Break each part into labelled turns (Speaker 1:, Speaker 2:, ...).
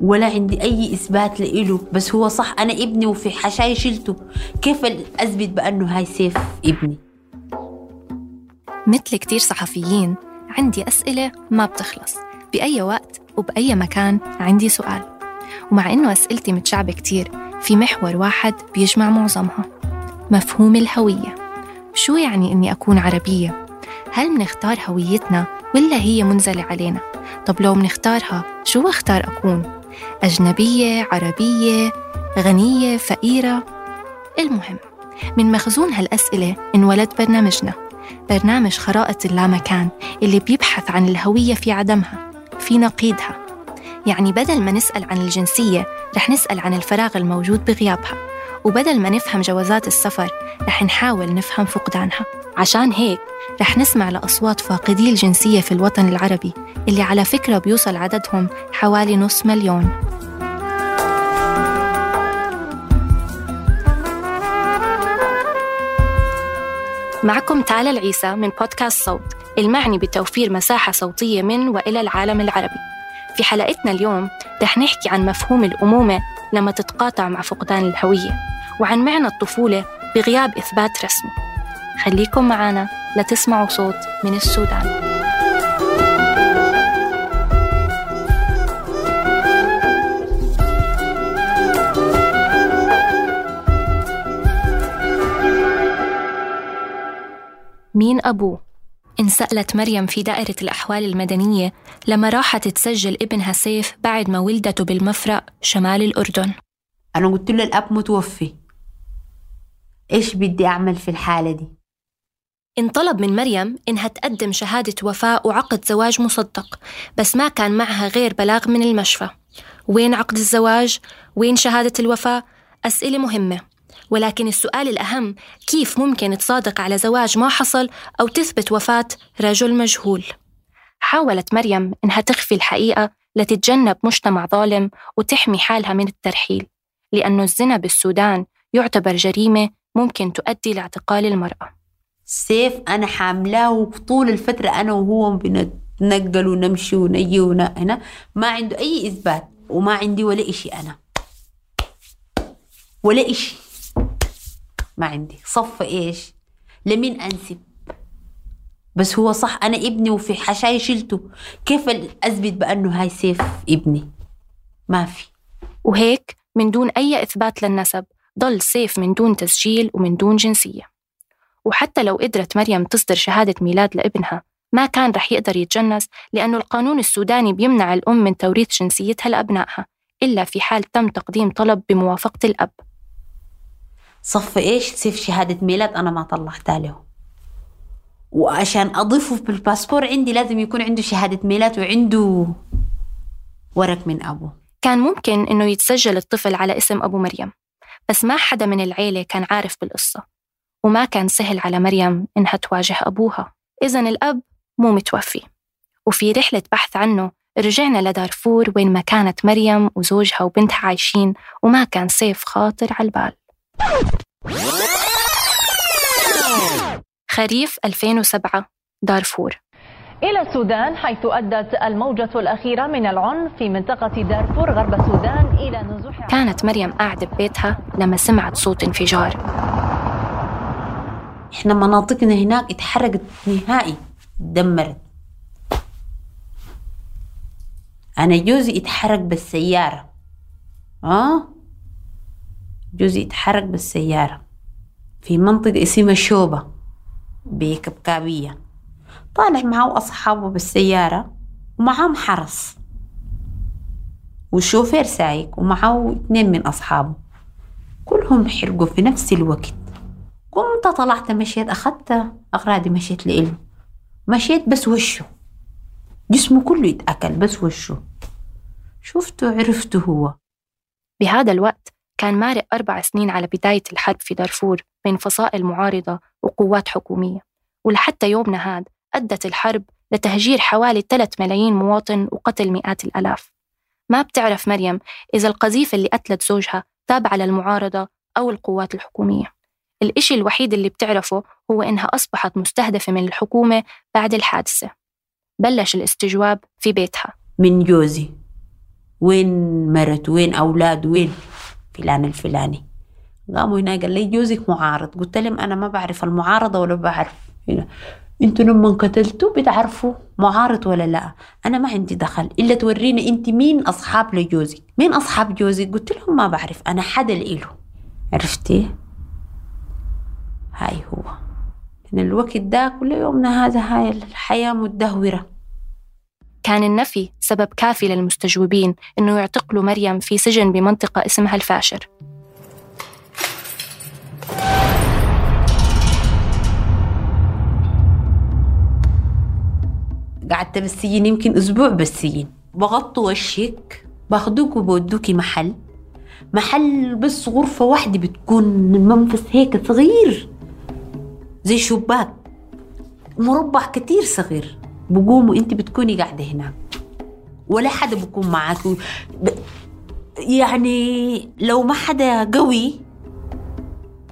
Speaker 1: ولا عندي أي إثبات لإله. بس هو صح أنا ابني وفي حشاي شلته. كيف أثبت بأنه هاي سيف ابني؟
Speaker 2: مثل كتير صحفيين عندي أسئلة ما بتخلص. بأي وقت وبأي مكان عندي سؤال. ومع إنه أسئلتي متشعبة كتير في محور واحد بيجمع معظمها. مفهوم الهوية. شو يعني إني أكون عربية؟ هل منختار هويتنا ولا هي منزلة علينا؟ طب لو منختارها شو أختار أكون؟ أجنبية، عربية، غنية، فقيرة؟ المهم من مخزون هالأسئلة انولد برنامجنا. برنامج خرائط اللامكان اللي بيبحث عن الهوية في عدمها في نقيضها يعني بدل ما نسأل عن الجنسية رح نسأل عن الفراغ الموجود بغيابها. وبدل ما نفهم جوازات السفر رح نحاول نفهم فقدانها. عشان هيك رح نسمع لأصوات فاقدي الجنسية في الوطن العربي اللي على فكرة بيوصل عددهم حوالي نص مليون. معكم تالا العيسى من بودكاست صوت المعني بتوفير مساحة صوتية من وإلى العالم العربي. في حلقتنا اليوم رح نحكي عن مفهوم الأمومة لما تتقاطع مع فقدان الهوية وعن معنى الطفولة بغياب إثبات رسمي خليكم معنا لتسمعوا صوت من السودان. مين أبوه؟ انسألت مريم في دائرة الأحوال المدنية لما راحت تسجل ابنها سيف بعد ما ولدته بالمفرق شمال الأردن.
Speaker 1: أنا قلت له الأب متوفي. إيش بدي أعمل في الحالة دي؟
Speaker 2: انطلب من مريم إنها تقدم شهادة وفاة وعقد زواج مصدق بس ما كان معها غير بلاغ من المشفى وين عقد الزواج؟ وين شهادة الوفاة؟ أسئلة مهمة ولكن السؤال الأهم كيف ممكن تصادق على زواج ما حصل أو تثبت وفاة رجل مجهول حاولت مريم إنها تخفي الحقيقة لتتجنب مجتمع ظالم وتحمي حالها من الترحيل لأنه الزنا بالسودان يعتبر جريمة ممكن تؤدي لاعتقال المرأة
Speaker 1: سيف أنا حاملاه وطول الفترة أنا وهو بنتنقل ونمشي ونجي هنا. ما عنده أي إثبات وما عندي ولا إشي أنا. ولا إشي. ما عندي. صف إيش؟ لمين أنسب؟ بس هو صح. أنا ابني وفي حشاي شلته. كيف أثبت بأنه هاي سيف ابني؟ ما في.
Speaker 2: وهيك من دون أي إثبات للنسب ضل سيف من دون تسجيل ومن دون جنسية. وحتى لو قدرت مريم تصدر شهادة ميلاد لابنها ما كان رح يقدر يتجنس لأنه القانون السوداني بيمنع الأم من توريث جنسيتها لأبنائها إلا في حال تم تقديم طلب بموافقة الأب.
Speaker 1: صف إيش سيف شهادة ميلاد؟ أنا ما طلعتها له وعشان أضيفه بالباسبور عندي لازم يكون عنده شهادة ميلاد وعنده ورق من أبوه.
Speaker 2: كان ممكن إنه يتسجل الطفل على اسم أبو مريم بس ما حدا من العيلة كان عارف بالقصة. وما كان سهل على مريم إنها تواجه أبوها. إذا الأب مو متوفي. وفي رحلة بحث عنه رجعنا لدارفور وين ما كانت مريم وزوجها وبنتها عايشين وما كان سيف خاطر على البال. خريف 2007 دارفور.
Speaker 3: إلى السودان حيث أدت الموجة الأخيرة من العنف في منطقة دارفور غرب السودان إلى نزوح
Speaker 2: كانت مريم قاعدة ببيتها لما سمعت صوت انفجار.
Speaker 1: إحنا مناطقنا هناك اتحرقت نهائي دمرت. أنا جوزي اتحرق بالسيارة. آه؟ جوزي اتحرق بالسيارة. في منطقة اسمها شوبة بكبكابية. طالع معه أصحابه بالسيارة ومعهم حرس. والشوفير سايق ومعه اتنين من أصحابه. كلهم حرقوا في نفس الوقت. قمت طلعت مشيت أخدت أغراضي مشيت لإله مشيت بس وشه. جسمه كله يتأكل بس وشه. شفته عرفته هو.
Speaker 2: بهذا الوقت كان مارق أربع سنين على بداية الحرب في دارفور بين فصائل معارضة وقوات حكومية. ولحتى يومنا هذا أدت الحرب لتهجير حوالي 3 ملايين مواطن وقتل مئات الآلاف. ما بتعرف مريم إذا القذيفة اللي قتلت زوجها تابعة للمعارضة أو القوات الحكومية. الإشي الوحيد اللي بتعرفه هو إنها أصبحت مستهدفة من الحكومة بعد الحادثة. بلش الاستجواب في بيتها.
Speaker 1: من جوزي. وين مرت؟ وين أولاد؟ وين؟ فلان الفلاني. قاموا هنا قال لي جوزك معارض. قلت لهم أنا ما بعرف المعارضة ولا بعرف. هنا. أنتوا لما قتلتوا بتعرفوا معارض ولا لا؟ أنا ما عندي دخل. إلا توريني أنت مين أصحاب لجوزك. مين أصحاب جوزك؟ قلت لهم ما بعرف. أنا حدا له عرفتي؟ هاي هو. من الوقت ده كل يومنا هذا هاي الحياة مدهورة.
Speaker 2: كان النفي سبب كافي للمستجوبين إنه يعتقلوا مريم في سجن بمنطقة اسمها الفاشر.
Speaker 1: قعدت بالسجن يمكن أسبوع بالسجن. بغطوا وشك باخدوك وبودوكي محل. محل بس غرفة واحدة بتكون المنفس هيك صغير. زي شباك. مربع كتير صغير. بقوموا انت بتكوني قاعدة هناك. ولا حدا بكون معك. يعني لو ما حدا قوي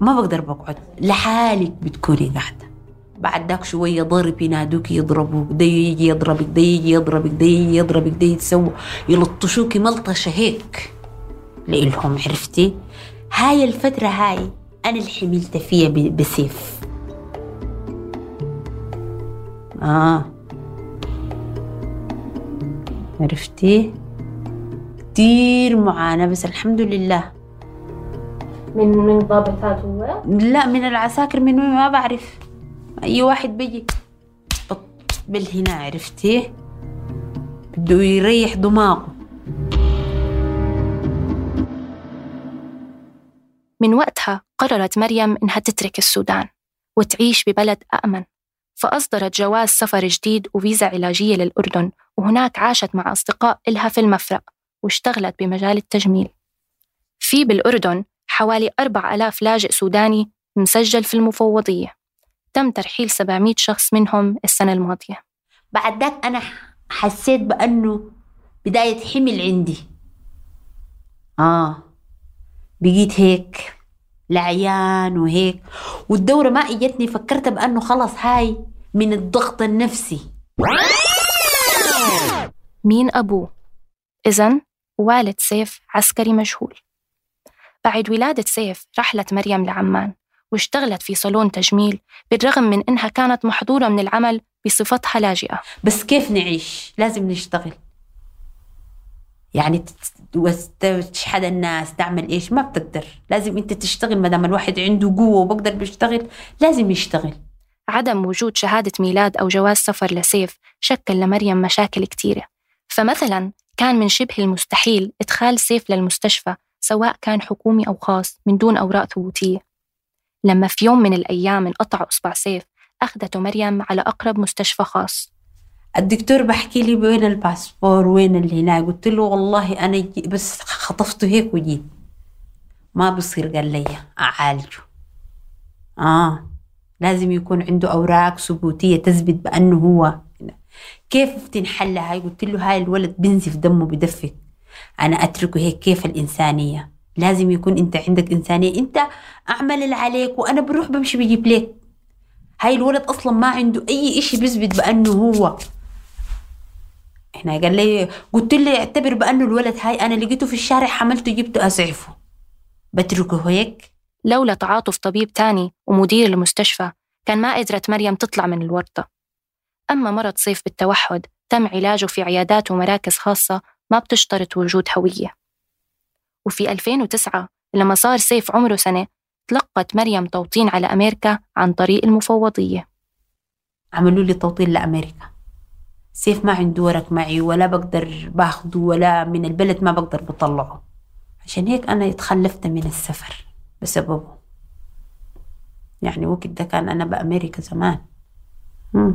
Speaker 1: ما بقدر بقعد. لحالك بتكوني قاعدة. بعد ذاك شوية ضرب ينادوك يضربوك ده يجي يضربك ده يجي يضربك ده يجي يضربك ده يتسوى. يلطشوكي ملطشة هيك. لإلهم عرفتي؟ هاي الفترة هاي أنا اللي حملت فيها بسيف. آه. عرفتي؟ كتير معاناة بس الحمد لله.
Speaker 2: من من ضابطات هو؟
Speaker 1: لا من العساكر من وين؟ ما بعرف. أي واحد بيجي. بالهنا عرفتي؟ بده يريح دماغه.
Speaker 2: من وقتها قررت مريم إنها تترك السودان وتعيش ببلد أأمن. فأصدرت جواز سفر جديد وفيزا علاجية للأردن وهناك عاشت مع أصدقاء إلها في المفرق واشتغلت بمجال التجميل. في بالأردن حوالي أربع ألاف لاجئ سوداني مسجل في المفوضية. تم ترحيل 700 شخص منهم السنة الماضية.
Speaker 1: بعد ذاك أنا حسيت بأنه بداية حمل عندي. آه بقيت هيك. لعيان وهيك. والدورة ما إجتني فكرت بأنه خلص هاي من الضغط النفسي.
Speaker 2: مين أبوه؟ إذن والد سيف عسكري مجهول بعد ولادة سيف رحلت مريم لعمان واشتغلت في صالون تجميل بالرغم من إنها كانت محظورة من العمل بصفتها لاجئة.
Speaker 1: بس كيف نعيش؟ لازم نشتغل. يعني تشحد الناس تعمل إيش؟ ما بتقدر. لازم أنت تشتغل ما دام الواحد عنده قوة وبقدر بيشتغل لازم يشتغل.
Speaker 2: عدم وجود شهادة ميلاد أو جواز سفر لسيف شكل لمريم مشاكل كتيرة. فمثلا كان من شبه المستحيل إدخال سيف للمستشفى سواء كان حكومي أو خاص من دون أوراق ثبوتية. لما في يوم من الأيام انقطع إصبع سيف أخذته مريم على أقرب مستشفى خاص.
Speaker 1: الدكتور بحكي لي وين الباسبور وين اللي هناك؟ قلت له والله أنا بس خطفته هيك وجيت. ما بصير قال لي أعالجه. آه. لازم يكون عنده أوراق ثبوتية تثبت بأنه هو. كيف تنحل هاي؟ قلت له هاي الولد بنزف دمه بدفك أنا أتركه هيك كيف الإنسانية؟ لازم يكون أنت عندك إنسانية. أنت أعمل اللي عليك وأنا بروح بمشي بجيب لك. هاي الولد أصلا ما عنده أي إشي بيثبت بأنه هو. إحنا. قال لي قلت لي اعتبر بأنه الولد هاي أنا لقيته في الشارع حملته جبته أسعفه. بتركه هيك؟
Speaker 2: لولا تعاطف طبيب تاني ومدير المستشفى كان ما قدرت مريم تطلع من الورطة. أما مرض سيف بالتوحد تم علاجه في عيادات ومراكز خاصة ما بتشترط وجود هوية. وفي 2009 لما صار سيف عمره سنة تلقت مريم توطين على أمريكا عن طريق المفوضية.
Speaker 1: عملوا لي توطين لأمريكا. سيف ما عنده ورق معي ولا بقدر باخده ولا من البلد ما بقدر بطلعه. عشان هيك أنا اتخلفت من السفر بسببه. يعني وقت ده كان أنا بأمريكا زمان. مم.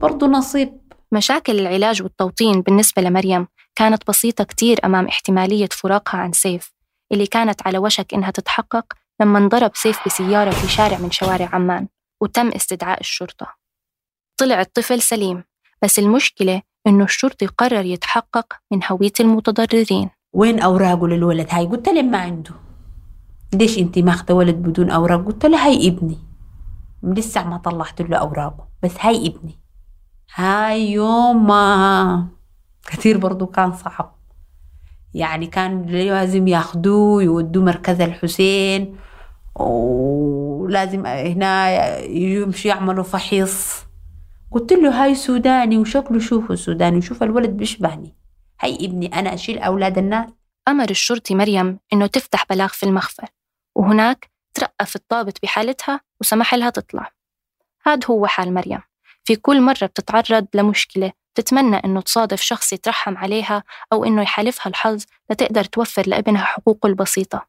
Speaker 1: برضو نصيب.
Speaker 2: مشاكل العلاج والتوطين بالنسبة لمريم كانت بسيطة كتير أمام احتمالية فراقها عن سيف اللي كانت على وشك إنها تتحقق لما انضرب سيف بسيارة في شارع من شوارع عمان وتم استدعاء الشرطة. طلع الطفل سليم. بس المشكلة إنه الشرطي قرر يتحقق من هوية المتضررين.
Speaker 1: وين أوراقه للولد؟ هاي قلت له ما عنده. ليش انت ماخذة ولد بدون أوراق؟ قلت له هاي ابني. لسه ما طلعت له أوراقه بس هاي ابني. هاي يوم كثير برضو كان صعب. يعني كان لازم ياخدوه يودوه مركز الحسين ولازم هنا يمشي يعملوا فحيص قلت له هاي سوداني وشكله شوفه سوداني وشوف الولد بيشبهني. هاي ابني أنا أشيل أولاد الناس.
Speaker 2: أمر الشرطي مريم إنه تفتح بلاغ في المخفر وهناك ترقف الضابط بحالتها وسمح لها تطلع. هاد هو حال مريم. في كل مرة بتتعرض لمشكلة بتتمنى إنه تصادف شخص يترحم عليها أو إنه يحالفها الحظ لتقدر توفر لابنها حقوقه البسيطة.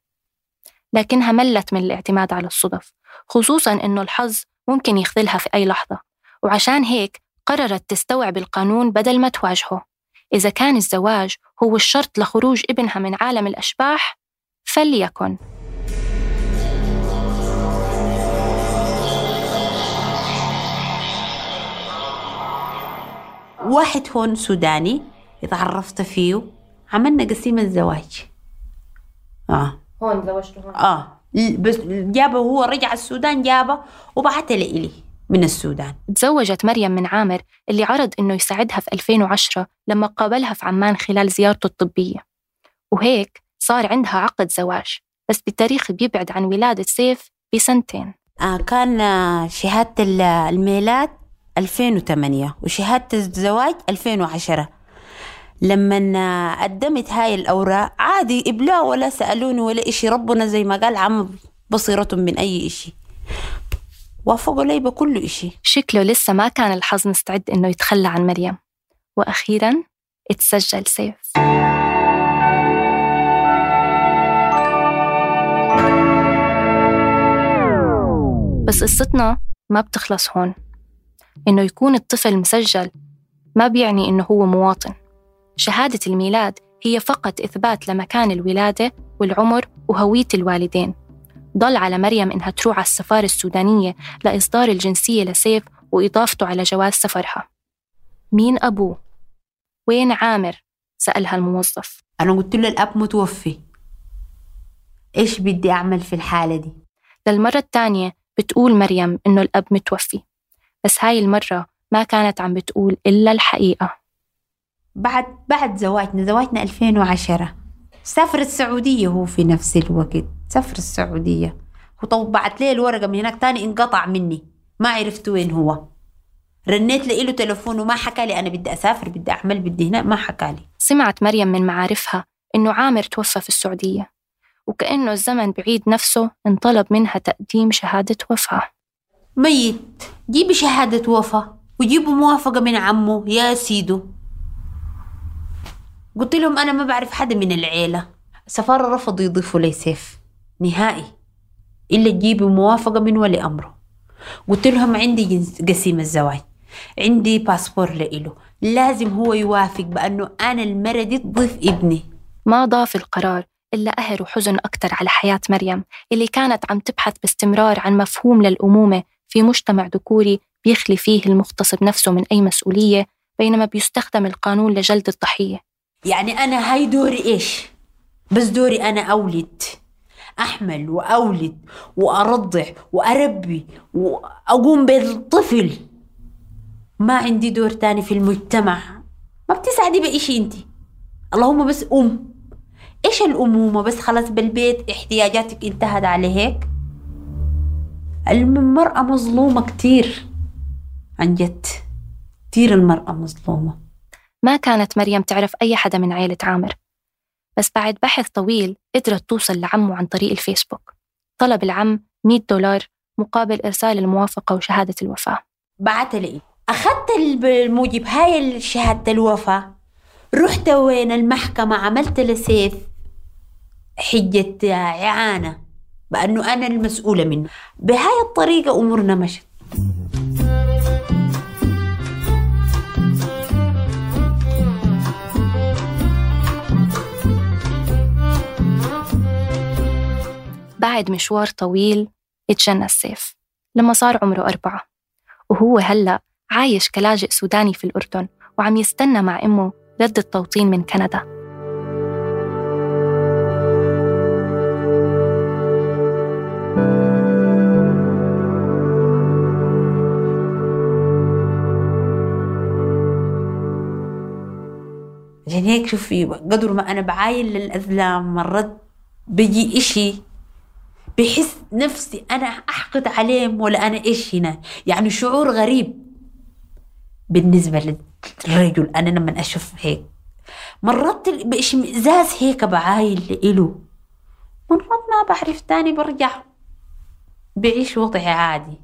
Speaker 2: لكنها ملت من الاعتماد على الصدف خصوصا إنه الحظ ممكن يخذلها في أي لحظة. وعشان هيك قررت تستوعب القانون بدل ما تواجهه. إذا كان الزواج هو الشرط لخروج ابنها من عالم الأشباح فليكن.
Speaker 1: واحد هون سوداني اتعرفت فيه عملنا قسيم الزواج. آه.
Speaker 2: هون زوجته هون.
Speaker 1: آه. بس جابه هو رجع السودان جابه وبعته لإلي. من السودان.
Speaker 2: تزوجت مريم من عامر اللي عرض إنه يساعدها في 2010 لما قابلها في عمان خلال زيارته الطبية. وهيك صار عندها عقد زواج بس بتاريخ بيبعد عن ولادة سيف بسنتين.
Speaker 1: آه كان شهادة الميلاد 2008 وشهادة الزواج 2010 لما قدمت هاي الأوراق عادي إبلاء ولا سألوني ولا إشي ربنا زي ما قال عم بصيرة من أي إشي. وافقوا لي بكل إشي.
Speaker 2: شكله لسه ما كان الحظ مستعد إنه يتخلى عن مريم. وأخيرا اتسجل سيف. بس قصتنا ما بتخلص هون. إنه يكون الطفل مسجل ما بيعني إنه هو مواطن. شهادة الميلاد هي فقط إثبات لمكان الولادة والعمر وهوية الوالدين. ضل على مريم إنها تروح على السفارة السودانية لإصدار الجنسية لسيف وإضافته على جواز سفرها. مين أبوه؟ وين عامر؟ سألها الموظف.
Speaker 1: أنا قلت له الأب متوفي. إيش بدي أعمل في الحالة دي؟
Speaker 2: للمرة الثانية بتقول مريم إنه الأب متوفي. بس هاي المرة ما كانت عم بتقول إلا الحقيقة.
Speaker 1: بعد بعد زواجنا زواجنا 2010 سافر السعودية هو في نفس الوقت. سافر السعودية. وطبعت لي الورقة من هناك تاني انقطع مني. ما عرفت وين هو. رنيت له تلفون وما حكى لي أنا بدي أسافر بدي أعمل بدي هنا ما حكى لي.
Speaker 2: سمعت مريم من معارفها إنه عامر توفى في السعودية وكأنه الزمن بعيد نفسه انطلب منها تقديم شهادة وفاة.
Speaker 1: ميت. جيبي شهادة وفاة وجيبوا موافقة من عمه يا سيدو. قلت لهم أنا ما بعرف حدا من العيلة. السفارة رفضوا يضيفوا لي سيف. نهائي. إلا تجيبوا موافقة من ولي أمره قلت لهم عندي قسيم الزواج. عندي باسبور لإله. لازم هو يوافق بأنه أنا المرة دي تضيف ابني.
Speaker 2: ما ضاف القرار إلا قهر وحزن أكتر على حياة مريم اللي كانت عم تبحث باستمرار عن مفهوم للأمومة في مجتمع ذكوري بيخلي فيه المغتصب نفسه من أي مسؤولية بينما بيستخدم القانون لجلد الضحية.
Speaker 1: يعني أنا هاي دوري إيش؟ بس دوري أنا أولد. أحمل وأولد وأرضع وأربي وأقوم بالطفل. ما عندي دور تاني في المجتمع. ما بتسعدي بإشي أنت. اللهم بس أم إيش الأمومة بس؟ خلاص بالبيت احتياجاتك انتهت على هيك المرأة مظلومة كتير. عن جد. كتير المرأة مظلومة.
Speaker 2: ما كانت مريم تعرف أي حدا من عائلة عامر. بس بعد بحث طويل قدرت توصل لعمه عن طريق الفيسبوك. طلب العم 100 دولار مقابل إرسال الموافقة وشهادة الوفاة.
Speaker 1: بعت لي. أخذت الموجب هاي شهادة الوفاة. رحت وين المحكمة عملت لسيف حجة إعانة بأنه أنا المسؤولة منه. بهاي الطريقة أمورنا مشت.
Speaker 2: بعد مشوار طويل اتجنى السيف لما صار عمره أربعة. وهو هلأ عايش كلاجئ سوداني في الأردن وعم يستنى مع أمه رد التوطين من كندا.
Speaker 1: عشان هيك شوفي قدر ما أنا بعاين للأزلام مرات بيجي إشي بحس نفسي أنا أحقد عليهم ولا أنا إيش هنا؟ يعني شعور غريب. بالنسبة للرجل أنا لما أشوف هيك. مرات بإشمئزاز هيك بعاين لإله مرات ما بعرف تاني برجع بعيش وضعي عادي.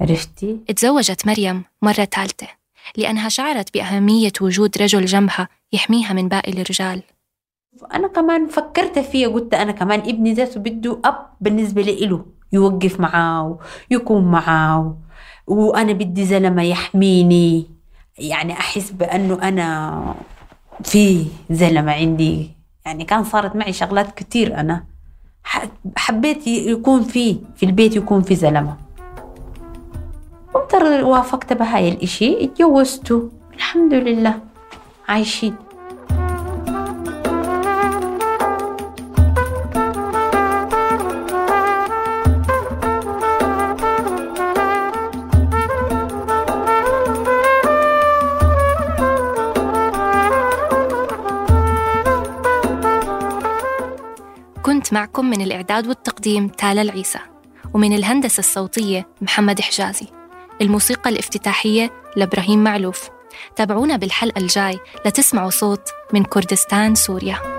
Speaker 1: عرفتي؟
Speaker 2: تزوجت مريم مرة ثالثة لأنها شعرت بأهمية وجود رجل جنبها يحميها من باقي الرجال.
Speaker 1: أنا كمان فكرت فيها قلت أنا كمان ابني ذاته بده أب بالنسبة لإله يوقف معاه يكون معاه وأنا بدي زلمة يحميني. يعني أحس بأنه أنا في زلمة عندي. يعني كان صارت معي شغلات كتير أنا. حبيت يكون في في البيت يكون في زلمة. وافقت بهاي الإشي اتجوزته. الحمد لله. عايشين.
Speaker 2: كنت معكم من الإعداد والتقديم تالا العيسى ومن الهندسة الصوتية محمد حجازي. الموسيقى الافتتاحية لإبراهيم معلوف. تابعونا بالحلقة الجاي لتسمعوا صوت من كردستان سوريا.